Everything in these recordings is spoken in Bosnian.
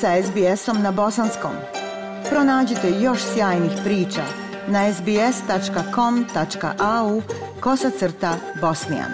sa SBS-om na bosanskom. Pronađite još sjajnih priča na sbs.com.au kosacrta bosnijan.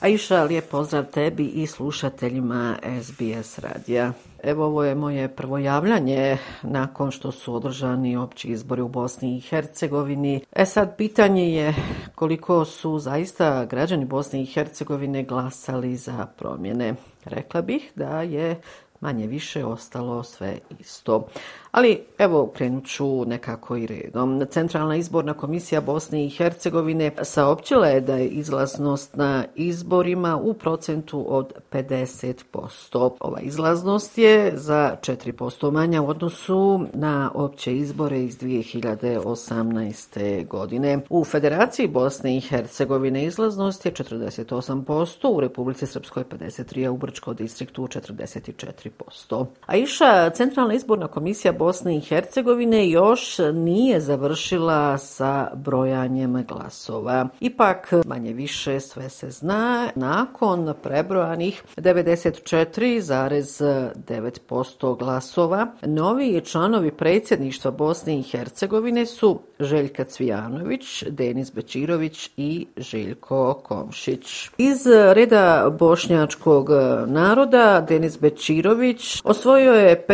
Aisha, lijep pozdrav tebi i slušateljima SBS radija. Evo ovo je moje prvo javljanje nakon što su održani opći izbori u Bosni i Hercegovini. E sad, pitanje je koliko su zaista građani Bosne i Hercegovine glasali za promjene. Rekla bih da je manje više ostalo sve isto. Ali evo krenut ću nekako i redom. Centralna izborna komisija Bosne i Hercegovine saopćila je da je izlaznost na izborima u procentu od 50%. Ova izlaznost je za 4% manja u odnosu na opće izbore iz 2018. godine. U Federaciji Bosne i Hercegovine izlaznost je 48%, u Republici Srpskoj 53%, a u Brčko distriktu 44%. A iša Centralna izborna komisija Bosne i Hercegovine još nije završila sa brojanjem glasova. Ipak, manje više sve se zna, nakon prebrojanih 94,9% glasova, novi članovi predsjedništva Bosne i Hercegovine su Željka Cvijanović, Denis Bečirović i Željko Komšić. Iz reda bošnjačkog naroda Denis Bečirović osvojio je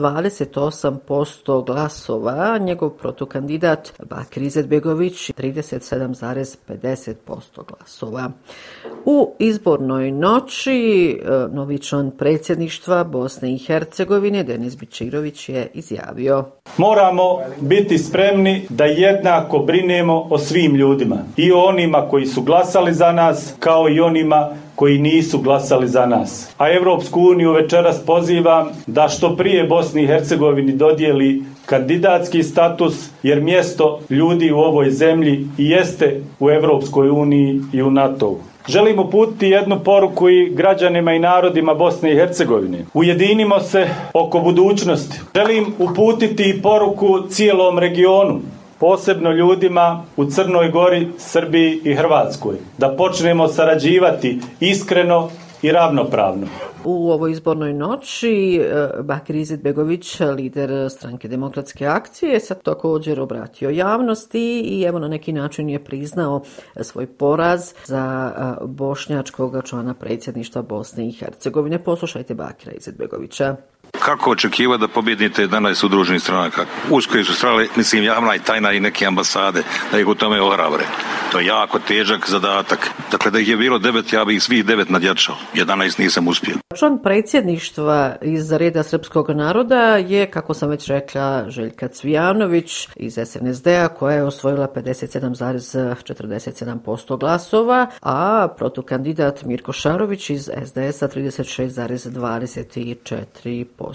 28% glasova, njegov protukandidat Bakir Izetbegović 37,50% glasova. U izbornoj noći e, novi član predsjedništva Bosne i Hercegovine Denis Bečirović je izjavio Moramo biti spremni da jednako brinemo o svim ljudima. I o onima koji su glasali za nas, kao i onima koji nisu glasali za nas. A Evropsku uniju večeras pozivam da što prije Bosni i Hercegovini dodijeli kandidatski status, jer mjesto ljudi u ovoj zemlji i jeste u Evropskoj uniji i u NATO-u. Želim uputiti jednu poruku i građanima i narodima Bosne i Hercegovine. Ujedinimo se oko budućnosti. Želim uputiti i poruku cijelom regionu posebno ljudima u Crnoj Gori, Srbiji i Hrvatskoj. Da počnemo sarađivati iskreno i ravnopravno. U ovoj izbornoj noći e, Bakir Izetbegović, lider stranke demokratske akcije, se također obratio javnosti i evo na neki način je priznao svoj poraz za e, bošnjačkog člana predsjedništva Bosne i Hercegovine. Poslušajte Bakira Izetbegovića. Kako očekiva da pobjednite 11 udruženih stranaka? Uskoji su strale, mislim, javna i tajna i neke ambasade, da ih u tome ohrabre. To je jako težak zadatak. Dakle, da ih je bilo devet, ja bih svih devet nadjačao. 11 nisam uspio. Član predsjedništva iz reda srpskog naroda je, kako sam već rekla, Željka Cvijanović iz SNSD-a koja je osvojila 57,47% glasova, a protukandidat Mirko Šarović iz SDS-a 36,24%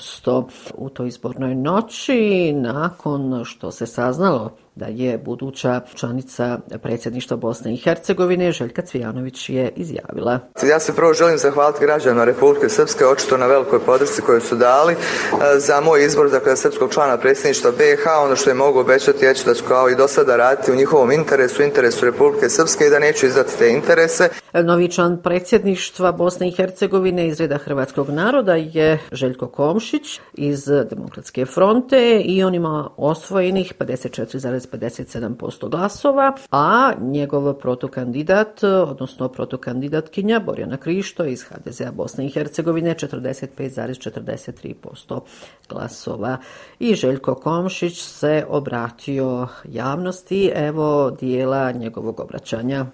u toj izbornoj noći nakon što se saznalo da je buduća članica predsjedništva Bosne i Hercegovine, Željka Cvijanović je izjavila. Ja se prvo želim zahvaliti građanima Republike Srpske, očito na velikoj podršci koju su dali e, za moj izbor dakle, srpskog člana predsjedništva BiH. Ono što je mogu obećati, je da ću kao i do sada raditi u njihovom interesu, interesu Republike Srpske i da neću izdati te interese. Novi član predsjedništva Bosne i Hercegovine iz reda Hrvatskog naroda je Željko Komšić iz Demokratske fronte i on ima osvojenih 54, 57% glasova, a njegov protokandidat, odnosno protokandidatkinja Borjana Krišto iz HDZ-a Bosne i Hercegovine 45,43% glasova. I Željko Komšić se obratio javnosti, evo dijela njegovog obraćanja.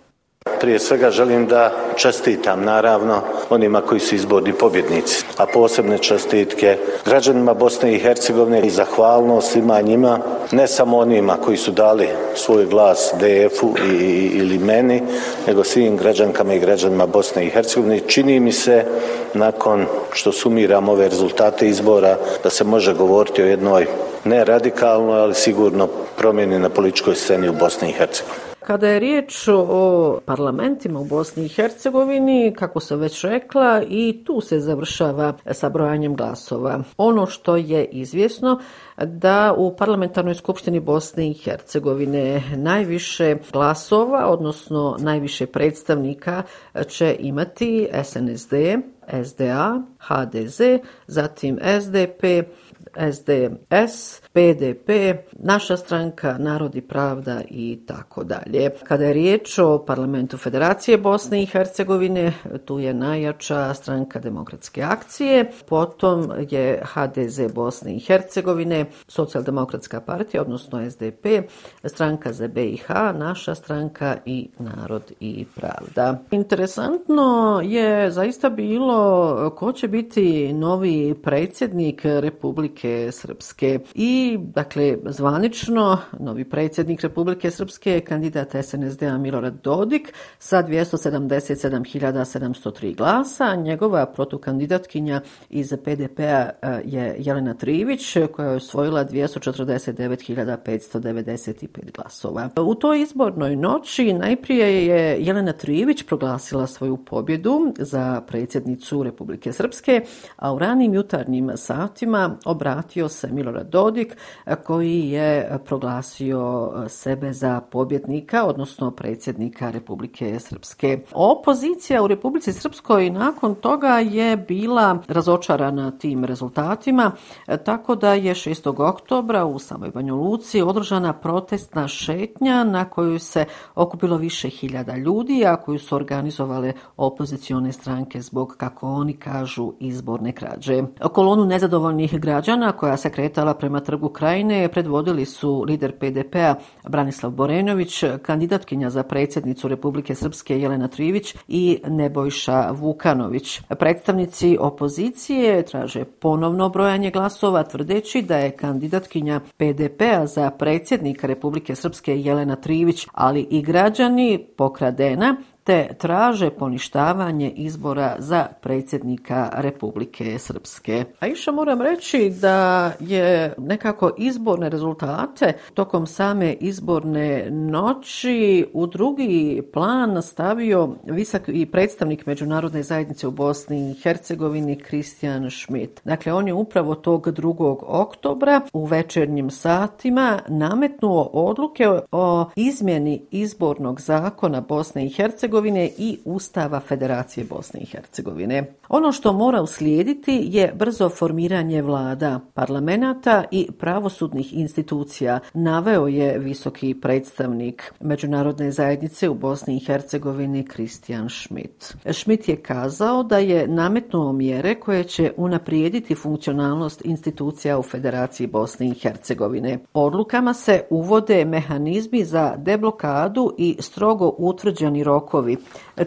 Prije svega želim da čestitam naravno onima koji su izborni pobjednici, a posebne čestitke građanima Bosne i Hercegovine i zahvalnost svima njima, ne samo onima koji su dali svoj glas DF-u ili meni, nego svim građankama i građanima Bosne i Hercegovine. Čini mi se, nakon što sumiram ove rezultate izbora, da se može govoriti o jednoj ne radikalnoj, ali sigurno promjeni na političkoj sceni u Bosni i Hercegovini. Kada je riječ o parlamentima u Bosni i Hercegovini, kako sam već rekla, i tu se završava sa brojanjem glasova. Ono što je izvjesno da u parlamentarnoj skupštini Bosne i Hercegovine najviše glasova, odnosno najviše predstavnika će imati SNSD, SDA, HDZ, zatim SDP, SDS, PDP, naša stranka, Narod i pravda i tako dalje. Kada je riječ o parlamentu Federacije Bosne i Hercegovine, tu je najjača stranka demokratske akcije, potom je HDZ Bosne i Hercegovine, socijaldemokratska partija, odnosno SDP, stranka za BiH, naša stranka i Narod i pravda. Interesantno je zaista bilo ko će biti novi predsjednik Republike Srpske i dakle, zvanično, novi predsjednik Republike Srpske je kandidat SNSD-a Milorad Dodik sa 277.703 glasa. Njegova protukandidatkinja iz PDP-a e, je Jelena Trivić koja je osvojila 249.595 glasova. U toj izbornoj noći najprije je Jelena Trijević proglasila svoju pobjedu za predsjednicu Republike Srpske, a u ranim jutarnjim satima obratio se Milorad Dodik koji je proglasio sebe za pobjednika, odnosno predsjednika Republike Srpske. Opozicija u Republici Srpskoj nakon toga je bila razočarana tim rezultatima, tako da je 6 oktobra u samoj Banju Luci održana protestna šetnja na koju se okupilo više hiljada ljudi, a koju su organizovale opozicione stranke zbog, kako oni kažu, izborne krađe. Kolonu nezadovoljnih građana koja se kretala prema trgu Krajine predvodili su lider PDP-a Branislav Borenović, kandidatkinja za predsjednicu Republike Srpske Jelena Trivić i Nebojša Vukanović. Predstavnici opozicije traže ponovno brojanje glasova tvrdeći da je kandidatkinja PDP-a za predsjednika Republike Srpske Jelena Trivić, ali i građani pokradena te traže poništavanje izbora za predsjednika Republike Srpske. A iša moram reći da je nekako izborne rezultate tokom same izborne noći u drugi plan stavio visoki predstavnik Međunarodne zajednice u Bosni i Hercegovini Kristijan Schmidt. Dakle, on je upravo tog 2. oktobra u večernjim satima nametnuo odluke o izmjeni izbornog zakona Bosne i Hercegovine Hercegovine i Ustava Federacije Bosne i Hercegovine. Ono što mora uslijediti je brzo formiranje vlada, parlamenta i pravosudnih institucija, naveo je visoki predstavnik Međunarodne zajednice u Bosni i Hercegovini Kristijan Schmidt. Schmidt je kazao da je nametnuo mjere koje će unaprijediti funkcionalnost institucija u Federaciji Bosne i Hercegovine. Odlukama se uvode mehanizmi za deblokadu i strogo utvrđeni rokovi rokovi,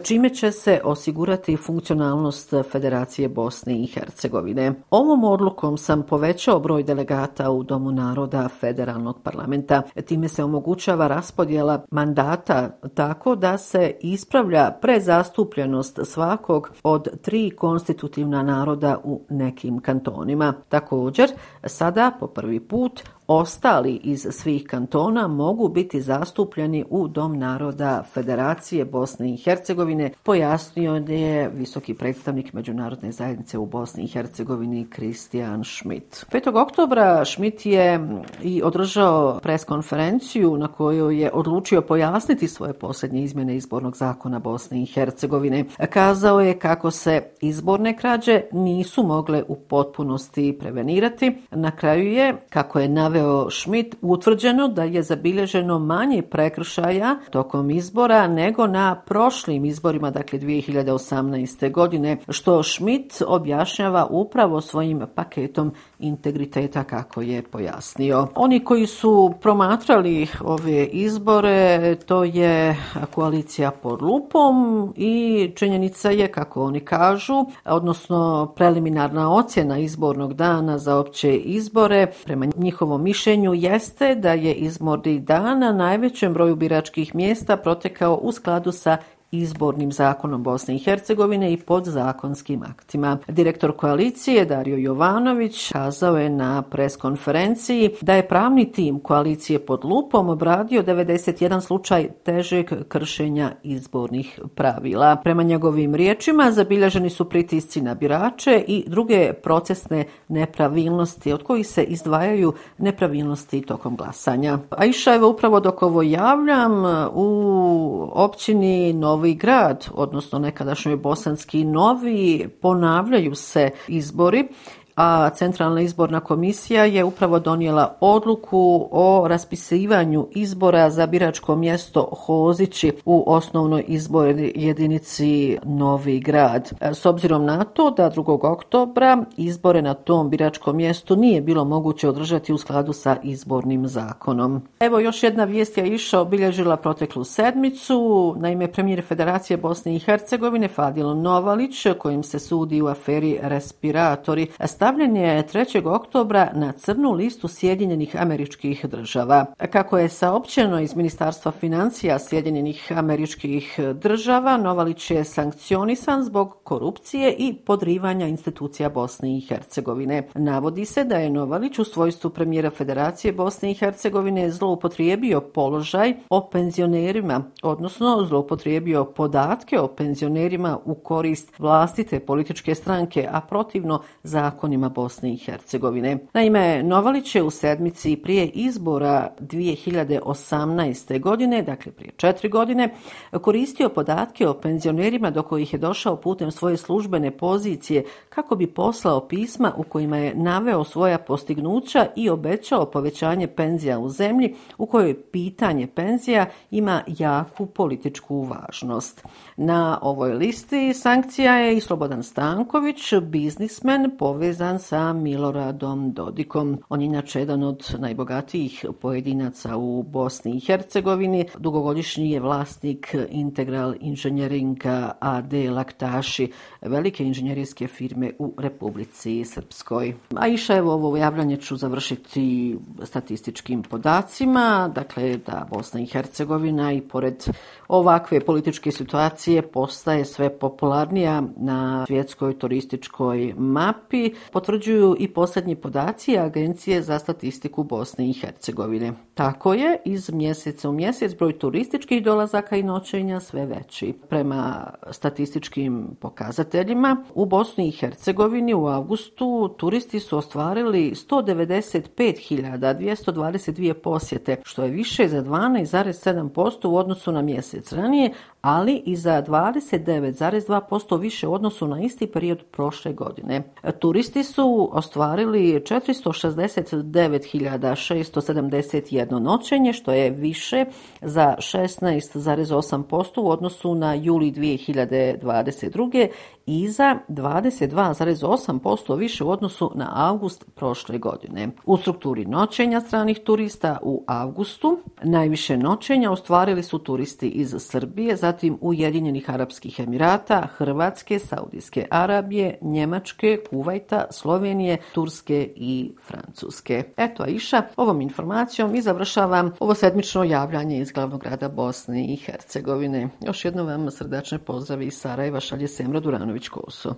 čime će se osigurati funkcionalnost Federacije Bosne i Hercegovine. Ovom odlukom sam povećao broj delegata u Domu naroda federalnog parlamenta. Time se omogućava raspodjela mandata tako da se ispravlja prezastupljenost svakog od tri konstitutivna naroda u nekim kantonima. Također, sada po prvi put Ostali iz svih kantona mogu biti zastupljeni u Dom naroda Federacije Bosne i Hercegovine, pojasnio je visoki predstavnik Međunarodne zajednice u Bosni i Hercegovini Kristijan Schmidt. 5. oktobra Schmidt je i održao preskonferenciju na kojoj je odlučio pojasniti svoje posljednje izmjene izbornog zakona Bosne i Hercegovine. Kazao je kako se izborne krađe nisu mogle u potpunosti prevenirati. Na kraju je, kako je naveo naveo Schmidt, utvrđeno da je zabilježeno manje prekršaja tokom izbora nego na prošlim izborima, dakle 2018. godine, što Schmidt objašnjava upravo svojim paketom integriteta kako je pojasnio. Oni koji su promatrali ove izbore, to je koalicija pod lupom i činjenica je, kako oni kažu, odnosno preliminarna ocjena izbornog dana za opće izbore, prema njihovom mišljenju jeste da je iz dan najvećem broju biračkih mjesta protekao u skladu sa izbornim zakonom Bosne i Hercegovine i podzakonskim aktima. Direktor koalicije Dario Jovanović kazao je na preskonferenciji da je pravni tim koalicije pod lupom obradio 91 slučaj težeg kršenja izbornih pravila. Prema njegovim riječima zabilježeni su pritisci na birače i druge procesne nepravilnosti od kojih se izdvajaju nepravilnosti tokom glasanja. A evo upravo dok ovo javljam u općini Novi grad, odnosno nekadašnjoj Bosanski Novi, ponavljaju se izbori a Centralna izborna komisija je upravo donijela odluku o raspisivanju izbora za biračko mjesto Hozići u osnovnoj izbor jedinici Novi grad. E, s obzirom na to da 2. oktobra izbore na tom biračkom mjestu nije bilo moguće održati u skladu sa izbornim zakonom. Evo još jedna vijest je iša obilježila proteklu sedmicu. Naime, premijer Federacije Bosne i Hercegovine Fadil Novalić, kojim se sudi u aferi respiratori, stavljen je 3. oktobra na crnu listu Sjedinjenih američkih država. Kako je saopćeno iz Ministarstva financija Sjedinjenih američkih država, Novalić je sankcionisan zbog korupcije i podrivanja institucija Bosne i Hercegovine. Navodi se da je Novalić u svojstvu premijera Federacije Bosne i Hercegovine zloupotrijebio položaj o penzionerima, odnosno zloupotrijebio podatke o penzionerima u korist vlastite političke stranke, a protivno zakoni građanima Bosne i Hercegovine. Naime, Novalić je u sedmici prije izbora 2018. godine, dakle prije četiri godine, koristio podatke o penzionerima do kojih je došao putem svoje službene pozicije kako bi poslao pisma u kojima je naveo svoja postignuća i obećao povećanje penzija u zemlji u kojoj pitanje penzija ima jaku političku važnost. Na ovoj listi sankcija je i Slobodan Stanković, biznismen povezan povezan sa Miloradom Dodikom. On je inače jedan od najbogatijih pojedinaca u Bosni i Hercegovini. Dugogodišnji je vlasnik Integral Inženjeringa AD Laktaši, velike inženjerijske firme u Republici Srpskoj. A iša evo ovo javljanje ću završiti statističkim podacima. Dakle, da Bosna i Hercegovina i pored ovakve političke situacije postaje sve popularnija na svjetskoj turističkoj mapi potvrđuju i posljednji podaci Agencije za statistiku Bosne i Hercegovine. Tako je iz mjeseca u mjesec broj turističkih dolazaka i noćenja sve veći. Prema statističkim pokazateljima u Bosni i Hercegovini u avgustu turisti su ostvarili 195.222 posjete, što je više za 12,7% u odnosu na mjesec ranije, ali i za 29,2% više u odnosu na isti period prošle godine. Turisti su ostvarili 469.671 noćenje, što je više za 16,8% u odnosu na juli 2022 i za 22,8% više u odnosu na avgust prošle godine. U strukturi noćenja stranih turista u avgustu najviše noćenja ostvarili su turisti iz Srbije, zatim Ujedinjenih Arapskih Emirata, Hrvatske, Saudijske Arabije, Njemačke, Kuvajta, Slovenije, Turske i Francuske. Eto, Aisha, ovom informacijom i završavam ovo sedmično javljanje iz glavnog grada Bosne i Hercegovine. Još jedno vam srdačne pozdravi iz Sarajeva šalje Semra Duranović Koso.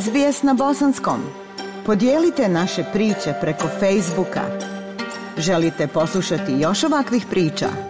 SBS na bosanskom. Podijelite naše priče preko Facebooka. Želite poslušati još ovakvih priča?